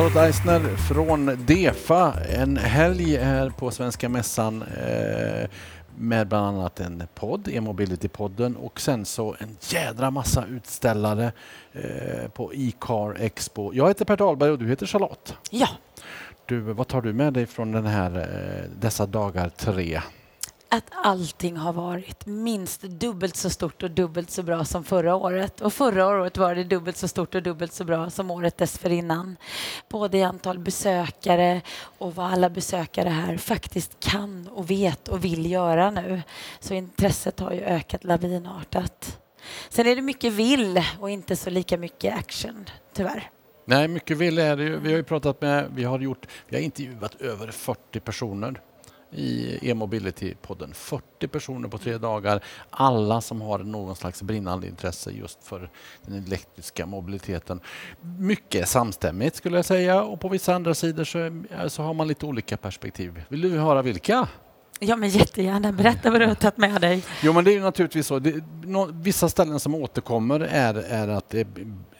Charlotte Eisner från DEFA. En helg här på Svenska Mässan eh, med bland annat en podd, e-mobility-podden och sen så en jädra massa utställare eh, på e-car Expo. Jag heter Per Dahlberg och du heter Charlotte. Ja. Du, vad tar du med dig från den här, eh, dessa dagar tre? Att allting har varit minst dubbelt så stort och dubbelt så bra som förra året. Och förra året var det dubbelt så stort och dubbelt så bra som året dessförinnan. Både i antal besökare och vad alla besökare här faktiskt kan och vet och vill göra nu. Så intresset har ju ökat lavinartat. Sen är det mycket vill och inte så lika mycket action, tyvärr. Nej, mycket vill är det ju. Vi har ju pratat med, vi har gjort, vi har intervjuat över 40 personer i e-mobility-podden. 40 personer på tre dagar. Alla som har någon slags brinnande intresse just för den elektriska mobiliteten. Mycket samstämmigt skulle jag säga och på vissa andra sidor så, så har man lite olika perspektiv. Vill du höra vilka? Ja, men jättegärna. Berätta vad du har tagit med dig. Jo, men det är naturligtvis så. Det, no, vissa ställen som återkommer är, är att det är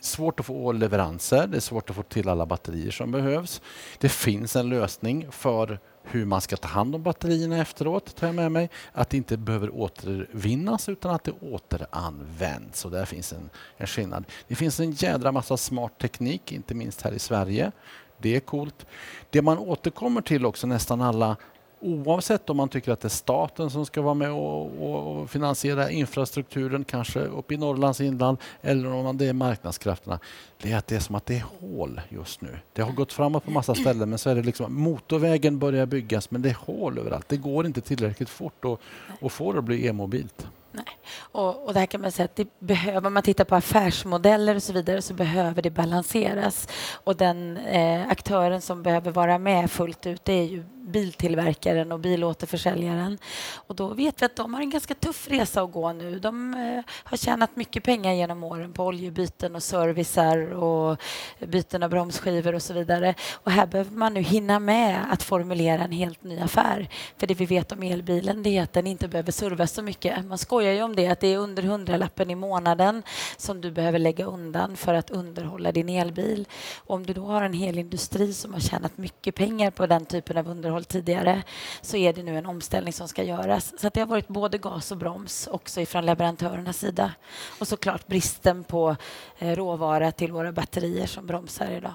svårt att få leveranser. Det är svårt att få till alla batterier som behövs. Det finns en lösning för hur man ska ta hand om batterierna efteråt, tar jag med mig. Att det inte behöver återvinnas utan att det återanvänds. Och där finns en, en skillnad. Det finns en jädra massa smart teknik, inte minst här i Sverige. Det är coolt. Det man återkommer till också nästan alla oavsett om man tycker att det är staten som ska vara med och, och finansiera infrastrukturen, kanske uppe i Norrlands inland, eller om det är marknadskrafterna, det är att det är som att det är hål just nu. Det har gått framåt på massa ställen, men så är det liksom motorvägen börjar byggas, men det är hål överallt. Det går inte tillräckligt fort att, att få det att bli e-mobilt. Nej. Och, och där kan man säga att det behöver, om man tittar på affärsmodeller och så vidare så behöver det balanseras. Och den eh, aktören som behöver vara med fullt ut det är ju biltillverkaren och bilåterförsäljaren. Och då vet vi att de har en ganska tuff resa att gå nu. De eh, har tjänat mycket pengar genom åren på oljebyten och servicer och byten av bromsskivor och så vidare. Och här behöver man nu hinna med att formulera en helt ny affär. För det vi vet om elbilen det är att den inte behöver servas så mycket. Man skojar ju om det, att det är under hundralappen i månaden som du behöver lägga undan för att underhålla din elbil. Och om du då har en hel industri som har tjänat mycket pengar på den typen av underhåll underhåll tidigare så är det nu en omställning som ska göras. Så det har varit både gas och broms också ifrån leverantörernas sida. Och såklart bristen på eh, råvara till våra batterier som bromsar idag.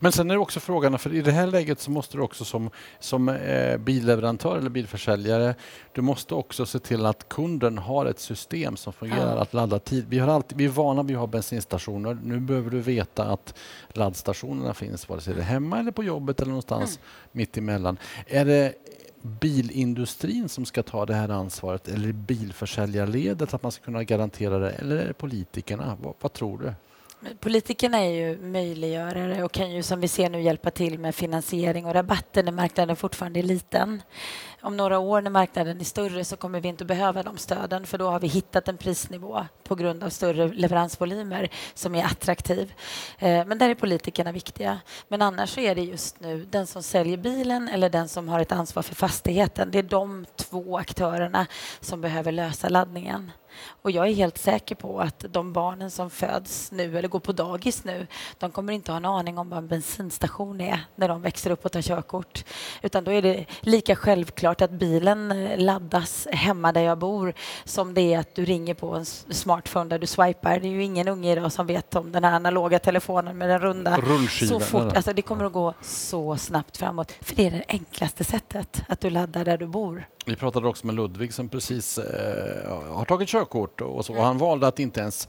Men sen är det också frågan, för i det här läget så måste du också som, som eh, billeverantör eller bilförsäljare, du måste också se till att kunden har ett system som fungerar ja. att ladda tid. Vi, har alltid, vi är vana vid att ha bensinstationer. Nu behöver du veta att laddstationerna finns vare sig det är hemma eller på jobbet eller någonstans mm. mitt emellan. Är det bilindustrin som ska ta det här ansvaret eller bilförsäljarledet att man ska kunna garantera det eller är det politikerna? vad, vad tror du? Politikerna är ju möjliggörare och kan ju som vi ser nu hjälpa till med finansiering och rabatter när marknaden fortfarande är liten. Om några år när marknaden är större så kommer vi inte behöva de stöden för då har vi hittat en prisnivå på grund av större leveransvolymer som är attraktiv. Eh, men där är politikerna viktiga. Men annars så är det just nu den som säljer bilen eller den som har ett ansvar för fastigheten. Det är de två aktörerna som behöver lösa laddningen. Och jag är helt säker på att de barnen som föds nu eller går på dagis nu, de kommer inte ha en aning om vad en bensinstation är när de växer upp och tar körkort. Utan då är det lika självklart att bilen laddas hemma där jag bor som det är att du ringer på en smartphone där du swipar. Det är ju ingen unge idag som vet om den här analoga telefonen med den runda. Så fort. Alltså det kommer att gå så snabbt framåt. För det är det enklaste sättet, att du laddar där du bor. Vi pratade också med Ludvig som precis eh, har tagit körkort och så. Och han valde att inte ens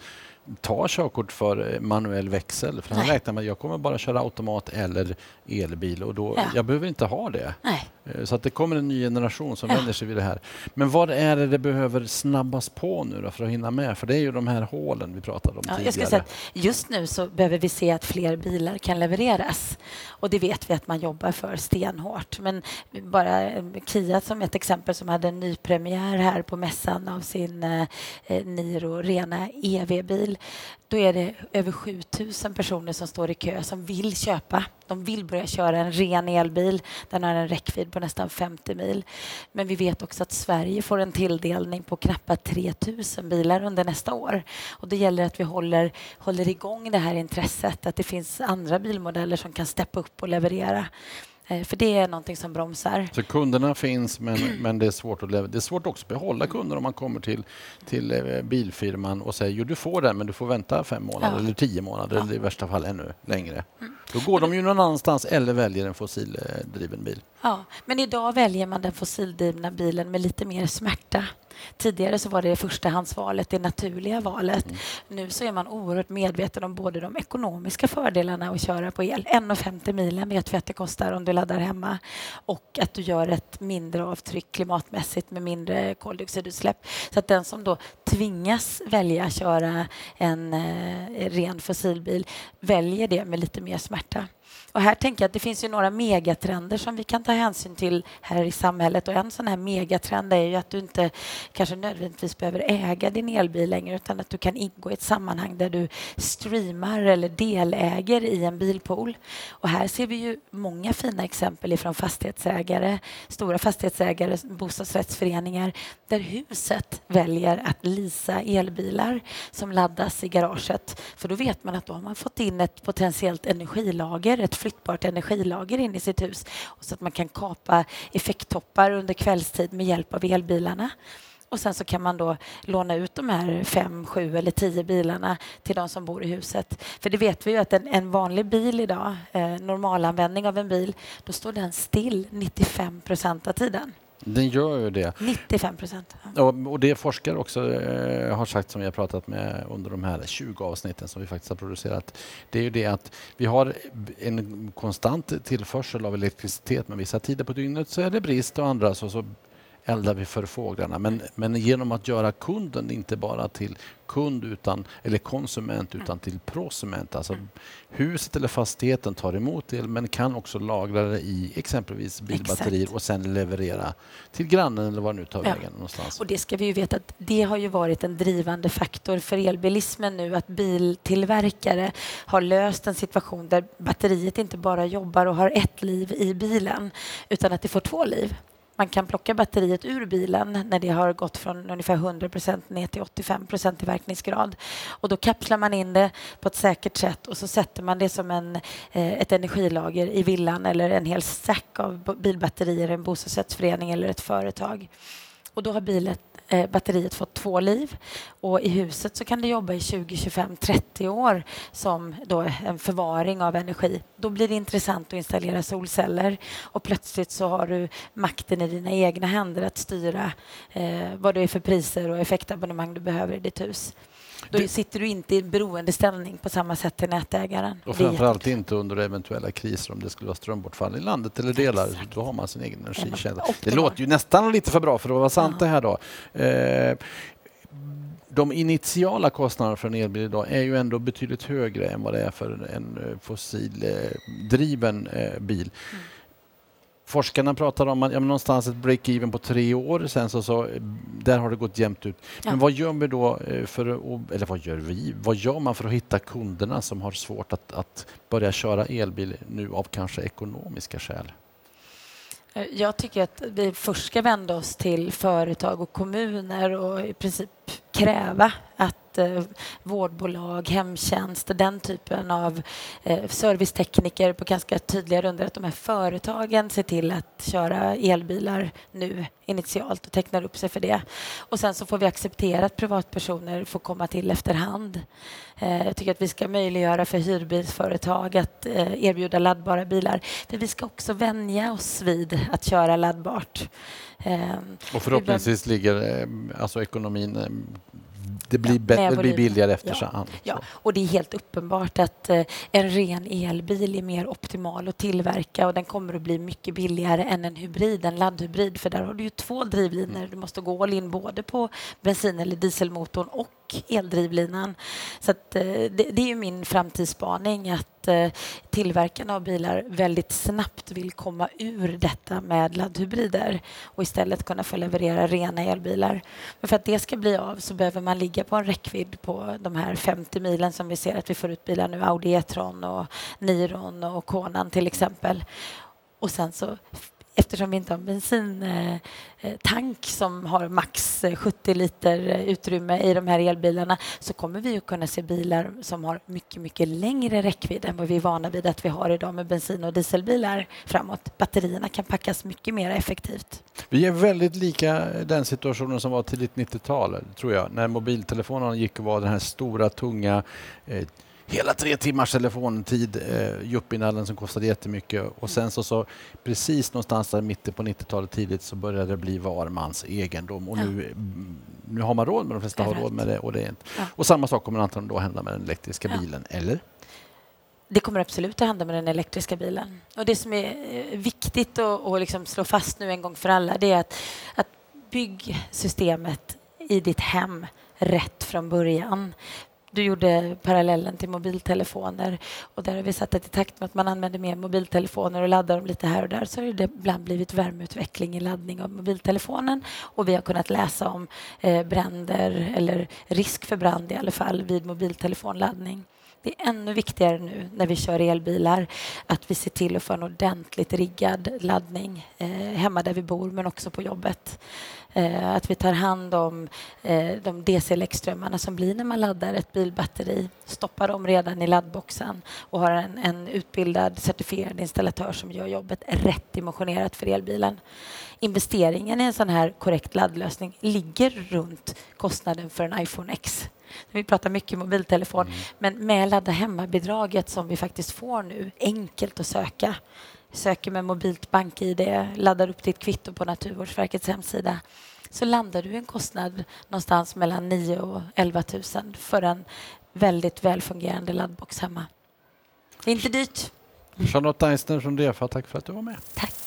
ta körkort för eh, manuell växel. För han räknar med att jag kommer bara köra automat eller elbil och då, ja. jag behöver inte ha det. Nej. Eh, så att det kommer en ny generation som ja. vänder sig vid det här. Men vad är det det behöver snabbas på nu då för att hinna med? För det är ju de här hålen vi pratade om ja, tidigare. Jag ska säga just nu så behöver vi se att fler bilar kan levereras. Och det vet vi att man jobbar för stenhårt. Men bara eh, Kia som ett exempel som hade en ny premiär här på mässan av sin eh, Niro rena EV-bil april, då är det över 7000 personer som står i kö som vill köpa. De vill börja köra en ren elbil. Den har en räckvidd på nästan 50 mil. Men vi vet också att Sverige får en tilldelning på knappt 3000 bilar under nästa år. Och det gäller att vi håller, håller igång det här intresset, att det finns andra bilmodeller som kan steppa upp och leverera. Eh, för det är någonting som bromsar. Så kunderna finns men, men det, är svårt att det är svårt också att behålla kunder om man kommer till, till eh, bilfirman och säger jo du får den men du får vänta fem månader ja. eller tio månader ja. eller i värsta fall ännu längre. Mm. Då går de ju någon annanstans eller väljer en fossildriven bil. Ja, men idag väljer man den fossildrivna bilen med lite mer smärta. Tidigare så var det förstahandsvalet, det naturliga valet. Mm. Nu så är man oerhört medveten om både de ekonomiska fördelarna att köra på el. 1,50 milen vet vi att det kostar om du laddar hemma och att du gör ett mindre avtryck klimatmässigt med mindre koldioxidutsläpp. Så att den som då tvingas välja att köra en eh, ren fossilbil väljer det med lite mer smärta smärta. Och här tänker jag att det finns ju några megatrender som vi kan ta hänsyn till här i samhället. Och en sån här megatrend är ju att du inte kanske nödvändigtvis behöver äga din elbil längre utan att du kan ingå i ett sammanhang där du streamar eller deläger i en bilpool. Och här ser vi ju många fina exempel ifrån fastighetsägare, stora fastighetsägare, bostadsrättsföreningar där huset väljer att lisa elbilar som laddas i garaget. För då vet man att då har man fått in ett potentiellt energilager, ett flyttbart energilager in i sitt hus så att man kan kapa effekttoppar under kvällstid med hjälp av elbilarna. Och sen så kan man då låna ut de här fem, sju eller tio bilarna till de som bor i huset. För det vet vi ju att en, en vanlig bil idag, eh, normalanvändning av en bil, då står den still 95 procent av tiden. Den gör ju det. 95 procent. Ja. Och, det forskare också eh, har sagt som vi har pratat med under de här 20 avsnitten som vi faktiskt har producerat. Det är ju det att vi har en konstant tillförsel av elektricitet men vissa tider på dygnet så är det brist och andra så, så eldar vi för fåglarna. Men, men genom att göra kunden inte bara till kund utan, eller konsument utan till prosument. Alltså huset eller fastigheten tar emot el men kan också lagra det i exempelvis bilbatterier Exakt. och sen leverera till grannen eller var nu tar ja. vägen någonstans. Och det ska vi ju veta att det har ju varit en drivande faktor för elbilismen nu att biltillverkare har löst en situation där batteriet inte bara jobbar och har ett liv i bilen utan att det får två liv man kan plocka batteriet ur bilen när det har gått från ungefär 100 ner till 85 i verkningsgrad. Och då kapslar man in det på ett säkert sätt och så sätter man det som en, eh, ett energilager i villan eller en hel stack av bilbatterier i en bostadsrättsförening eller ett företag. Och då har bilen eh, batteriet fått två liv. Och I huset så kan det jobba i 20, 25, 30 år som då en förvaring av energi. Då blir det intressant att installera solceller och plötsligt så har du makten i dina egna händer att styra eh, vad det är för priser och effektabonnemang du behöver i ditt hus. Då det... sitter du inte i beroendeställning på samma sätt till nätägaren. Och framförallt inte under eventuella kriser om det skulle vara strömbortfall i landet eller delar. Exakt. Då har man sin egen energikälla. Det låter ju nästan lite för bra för att vara sant ja. det här då. Eh, de initiala kostnaderna för en elbil idag är ju ändå betydligt högre än vad det är för en eh, fossildriven eh, bil. Mm. Forskarna pratar om att ja, någonstans ett break-even på tre år. Sen så, så, där har det gått jämnt ut. Men vad gör vi då eh, för eller vad gör vi? Vad gör man för att hitta kunderna som har svårt att, att börja köra elbil nu av kanske ekonomiska skäl? Eh, jag tycker att vi först ska vända oss till företag och kommuner och i princip kräva att eh, vårdbolag, hemtjänst, den typen av eh, servicetekniker på ganska tydliga runder att de här företagen ser till att köra elbilar nu initialt och tecknar upp sig för det. Och sen så får vi acceptera att privatpersoner får komma till efterhand. Eh, jag tycker att vi ska möjliggöra för hyrbilsföretag att eh, erbjuda laddbara bilar. För vi ska också vänja oss vid att köra laddbart. Eh, och förhoppningsvis ligger alltså ekonomin det blir, ja, det blir billigare efterhand. Ja, ja, och det är helt uppenbart att eh, en ren elbil är mer optimal att tillverka och den kommer att bli mycket billigare än en hybrid, en laddhybrid, för där har du ju två drivlinor. Mm. Du måste gå all in både på bensin eller dieselmotorn och eldrivlinan. Så att, eh, det, det, är ju min framtidsspaning att att eh, tillverkarna av bilar väldigt snabbt vill komma ur detta med laddhybrider och istället kunna få leverera rena elbilar. Men för att det ska bli av så behöver man ligga på en räckvidd på de här 50 milen som vi ser att vi får ut bilar nu, Audi E-tron och Niron och Konan till exempel. Och sen så eftersom vi inte har en bensintank eh, eh, som har max eh, 70 liter utrymme i de här elbilarna så kommer vi att kunna se bilar som har mycket, mycket längre räckvidd än vad vi är vana vid att vi har idag med bensin och dieselbilar framåt. Batterierna kan packas mycket mer effektivt. Vi är väldigt lika den situationen som var tidigt 90-tal, tror jag, när mobiltelefonerna gick och var den här stora, tunga eh, hela tre timmars telefontid, eh, Yuppinallen som kostade jättemycket och sen så, så precis någonstans där mitten på 90-talet tidigt så började det bli var mans egendom och ja. nu, mm, nu har man råd med de flesta har råd med det och det är inte. Ja. Och samma sak kommer antagligen då hända med den elektriska ja. bilen, eller? Det kommer absolut att hända med den elektriska bilen. Och det som är eh, viktigt att, att liksom slå fast nu en gång för alla det är att, att byggsystemet i ditt hem rätt från början. Du gjorde parallellen till mobiltelefoner och där har vi sett att i takt med att man använder mer mobiltelefoner och laddar dem lite här och där så har det ibland blivit värmeutveckling i laddning av mobiltelefonen och vi har kunnat läsa om eh, bränder eller risk för brand i alla fall vid mobiltelefonladdning. Det är ännu viktigare nu när vi kör elbilar att vi ser till att få en ordentligt riggad laddning eh, hemma där vi bor men också på jobbet. Eh, att vi tar hand om eh, de DC-läckströmmarna som blir när man laddar ett bilbatteri, stoppar dem redan i laddboxen och har en, en utbildad certifierad installatör som gör jobbet rätt dimensionerat för elbilen. Investeringen i en sån här korrekt laddlösning ligger runt kostnaden för en iPhone X. Vi pratar mycket mobiltelefon, mm. men med ladda hemma-bidraget som vi faktiskt får nu, enkelt att söka. Söker med mobilt bank-id, laddar upp ditt kvitto på Naturvårdsverkets hemsida så landar du i en kostnad någonstans mellan 9 och 11 000 för en väldigt välfungerande laddbox hemma. Det är inte dyrt. Charlotte Eisner från DEFA, tack för att du var med. Tack.